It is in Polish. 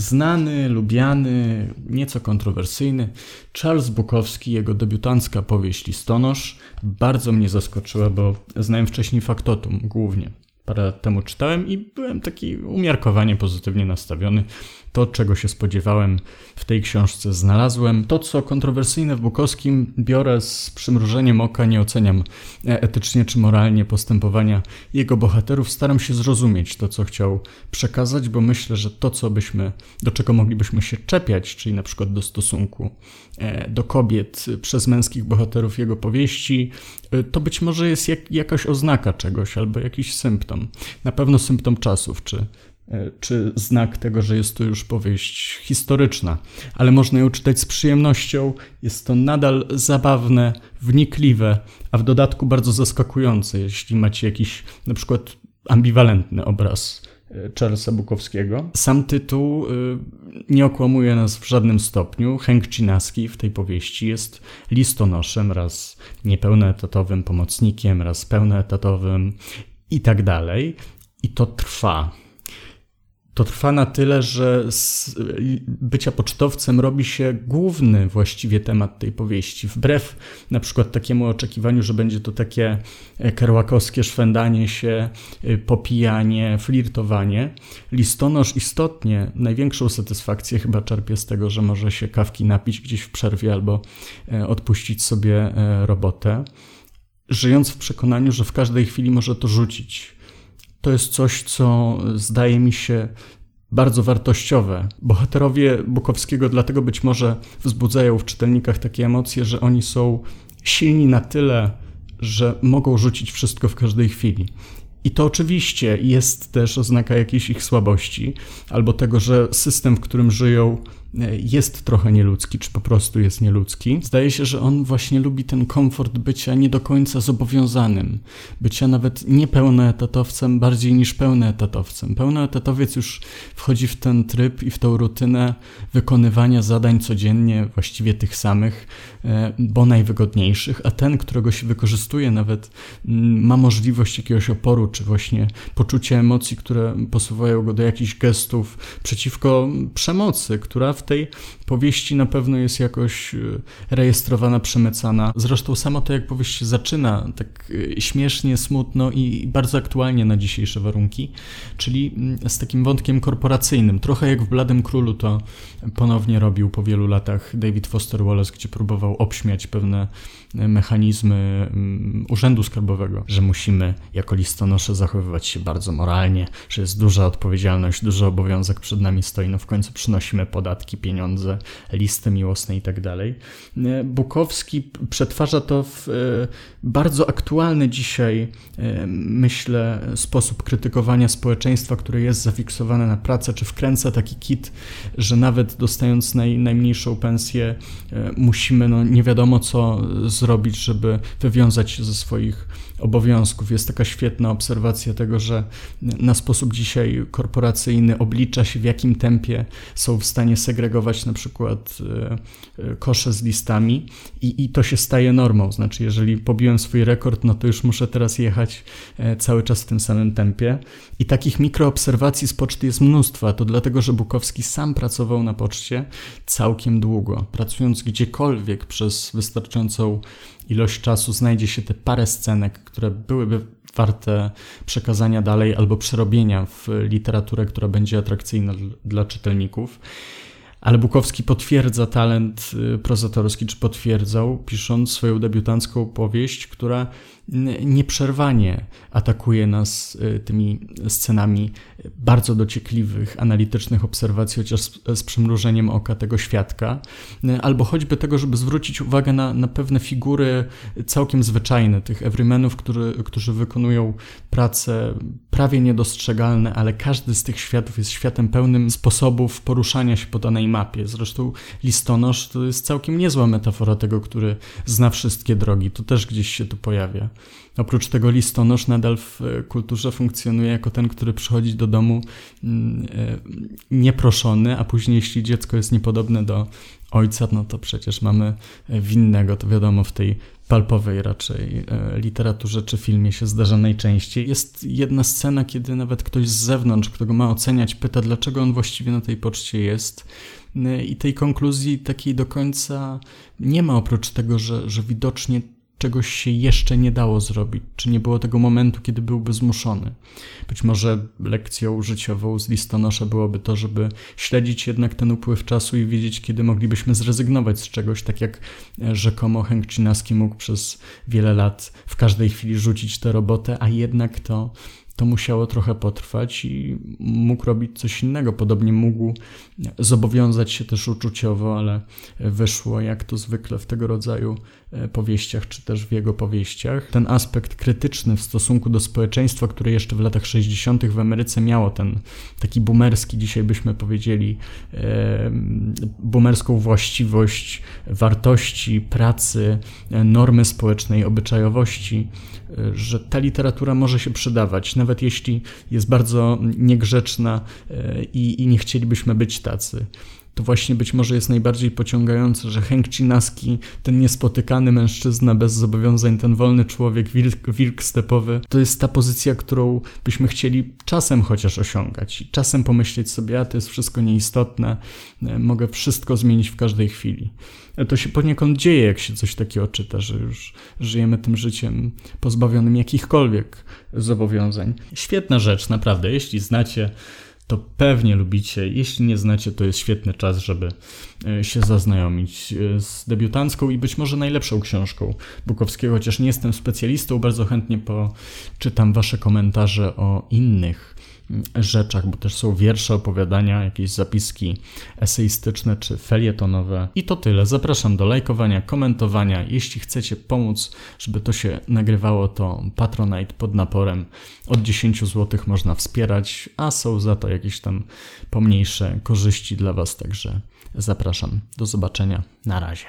Znany, lubiany, nieco kontrowersyjny Charles Bukowski, jego debiutancka powieść Listonosz bardzo mnie zaskoczyła, bo znałem wcześniej Faktotum głównie. Parę lat temu czytałem i byłem taki umiarkowanie pozytywnie nastawiony. To, czego się spodziewałem, w tej książce znalazłem. To, co kontrowersyjne w Bukowskim, biorę z przymrużeniem oka, nie oceniam etycznie czy moralnie postępowania jego bohaterów. Staram się zrozumieć to, co chciał przekazać, bo myślę, że to, co byśmy, do czego moglibyśmy się czepiać, czyli na przykład do stosunku e, do kobiet przez męskich bohaterów jego powieści, e, to być może jest jak, jakaś oznaka czegoś albo jakiś symptom. Na pewno symptom czasów, czy E, czy znak tego, że jest to już powieść historyczna, ale można ją czytać z przyjemnością. Jest to nadal zabawne, wnikliwe, a w dodatku bardzo zaskakujące, jeśli macie jakiś na przykład ambiwalentny obraz e, Charlesa Bukowskiego. Sam tytuł e, nie okłamuje nas w żadnym stopniu. Henk Cinaski w tej powieści jest listonoszem, raz niepełnoetatowym pomocnikiem, raz pełnoetatowym i tak dalej. I to trwa to trwa na tyle, że z bycia pocztowcem robi się główny właściwie temat tej powieści. Wbrew na przykład takiemu oczekiwaniu, że będzie to takie e, kerłakowskie szwendanie się, e, popijanie, flirtowanie, listonosz istotnie największą satysfakcję chyba czerpie z tego, że może się kawki napić gdzieś w przerwie albo e, odpuścić sobie robotę, żyjąc w przekonaniu, że w każdej chwili może to rzucić to jest coś, co zdaje mi się bardzo wartościowe. Bohaterowie Bukowskiego dlatego być może wzbudzają w czytelnikach takie emocje, że oni są silni na tyle, że mogą rzucić wszystko w każdej chwili. I to oczywiście jest też oznaka jakiejś ich słabości, albo tego, że system, w którym żyją, jest trochę nieludzki, czy po prostu jest nieludzki. Zdaje się, że on właśnie lubi ten komfort bycia nie do końca zobowiązanym, bycia nawet nie pełnoetatowcem, bardziej niż pełnoetatowcem. Pełnoetatowiec już wchodzi w ten tryb i w tą rutynę wykonywania zadań codziennie, właściwie tych samych, e, bo najwygodniejszych, a ten, którego się wykorzystuje, nawet mm, ma możliwość jakiegoś oporu, czy właśnie poczucia emocji, które posuwają go do jakichś gestów przeciwko przemocy, która w tej powieści na pewno jest jakoś e, rejestrowana, przemycana. Zresztą samo to, jak powieść się zaczyna, tak e, śmiesznie, smutno i bardzo aktualnie na dzisiejsze warunki, czyli mm, z takim wątkiem korporacyjnym. Trochę jak w Bladym Królu to ponownie robił po wielu latach David Foster Wallace, gdzie próbował obśmiać pewne e, mechanizmy mm, urzędu skarbowego, że musimy jako listonosze zachowywać się bardzo moralnie, że jest duża odpowiedzialność, duży obowiązek przed nami stoi, no w końcu przynosimy podatki, pieniądze, listy miłosne i tak. E, Bukowski przetwarza to w e, bardzo aktualny dzisiaj, myślę, sposób krytykowania społeczeństwa, które jest zafiksowane na pracę, czy wkręca taki kit, że nawet dostając naj, najmniejszą pensję, e, musimy no, nie wiadomo co zrobić, żeby wywiązać się ze swoich obowiązków. Jest taka świetna obserwacja tego, że na sposób dzisiaj korporacyjny oblicza się, w jakim tempie są w stanie segregować na przykład e, e, kosze z listami i, i to się staje normą. Znaczy, jeżeli pobiłem swój rekord, no to już muszę teraz jechać cały czas w tym samym tempie. I takich mikroobserwacji z poczty jest mnóstwo, to dlatego, że Bukowski sam pracował na poczcie całkiem długo. Pracując gdziekolwiek przez wystarczającą ilość czasu znajdzie się te parę scenek, które byłyby warte przekazania dalej albo przerobienia w literaturę, która będzie atrakcyjna dla czytelników. Ale Bukowski potwierdza talent y, prozatorski, czy potwierdzał, pisząc swoją debiutancką powieść, która nieprzerwanie atakuje nas y, tymi scenami bardzo dociekliwych, analitycznych obserwacji, chociaż z, przymrużeniem oka tego świadka, albo choćby tego, żeby zwrócić uwagę na, na pewne figury całkiem zwyczajne, tych everymanów, który, którzy wykonują prace prawie niedostrzegalne, ale każdy z tych światów jest światem pełnym sposobów poruszania się po danej mapie. Zresztą listonosz to jest całkiem niezła metafora tego, który zna wszystkie drogi. To też gdzieś się tu pojawia. Oprócz tego listonosz nadal w e, kulturze funkcjonuje jako ten, który przychodzi do domu mm, e, nieproszony, a później, jeśli dziecko jest niepodobne do ojca, no to przecież mamy winnego, to wiadomo, w tej palpowej raczej e, literaturze czy filmie się zdarza najczęściej. Jest jedna scena, kiedy nawet ktoś z zewnątrz, kto go ma oceniać, pyta, dlaczego on właściwie na tej poczcie jest. E, I tej konkluzji takiej do końca nie ma, oprócz tego, że, że widocznie czegoś się jeszcze nie dało zrobić, czy nie było tego momentu, kiedy byłby zmuszony. Być może lekcją życiową z listonosza byłoby to, żeby śledzić jednak ten upływ czasu i wiedzieć, kiedy moglibyśmy zrezygnować z czegoś, tak jak e, rzekomo Henk Czinaski mógł przez wiele lat w każdej chwili rzucić tę robotę, a jednak to to musiało trochę potrwać i mógł robić coś innego. Podobnie mógł zobowiązać się też uczuciowo, ale wyszło jak to zwykle w tego rodzaju e, powieściach, czy też w jego powieściach. Ten aspekt krytyczny w stosunku do społeczeństwa, które jeszcze w latach 60. w Ameryce miało ten taki boomerski, dzisiaj byśmy powiedzieli, e, boomerską właściwość wartości, pracy, e, normy społecznej, obyczajowości, że ta literatura może się przydawać, nawet jeśli jest bardzo niegrzeczna i, i nie chcielibyśmy być tacy to właśnie być może jest najbardziej pociągające, że Henk Cinaski, ten niespotykany mężczyzna bez zobowiązań, ten wolny człowiek, wilk, wilk stepowy, to jest ta pozycja, którą byśmy chcieli czasem chociaż osiągać. Czasem pomyśleć sobie, a to jest wszystko nieistotne, e, mogę wszystko zmienić w każdej chwili. E, to się poniekąd dzieje, jak się coś takiego czyta, że już żyjemy tym życiem pozbawionym jakichkolwiek zobowiązań. Świetna rzecz, naprawdę. Jeśli znacie to pewnie lubicie. Jeśli nie znacie, to jest świetny czas, żeby e, się zaznajomić e, z debiutancką i być może najlepszą książką Bukowskiego, chociaż nie jestem specjalistą, bardzo chętnie poczytam Wasze komentarze o innych rzeczach, bo też są wiersze, opowiadania, jakieś zapiski eseistyczne czy felietonowe. I to tyle. Zapraszam do lajkowania, komentowania. Jeśli chcecie pomóc, żeby to się nagrywało, to Patronite pod naporem od 10 zł można wspierać, a są za to jakieś tam pomniejsze korzyści dla Was, także zapraszam. Do zobaczenia. Na razie.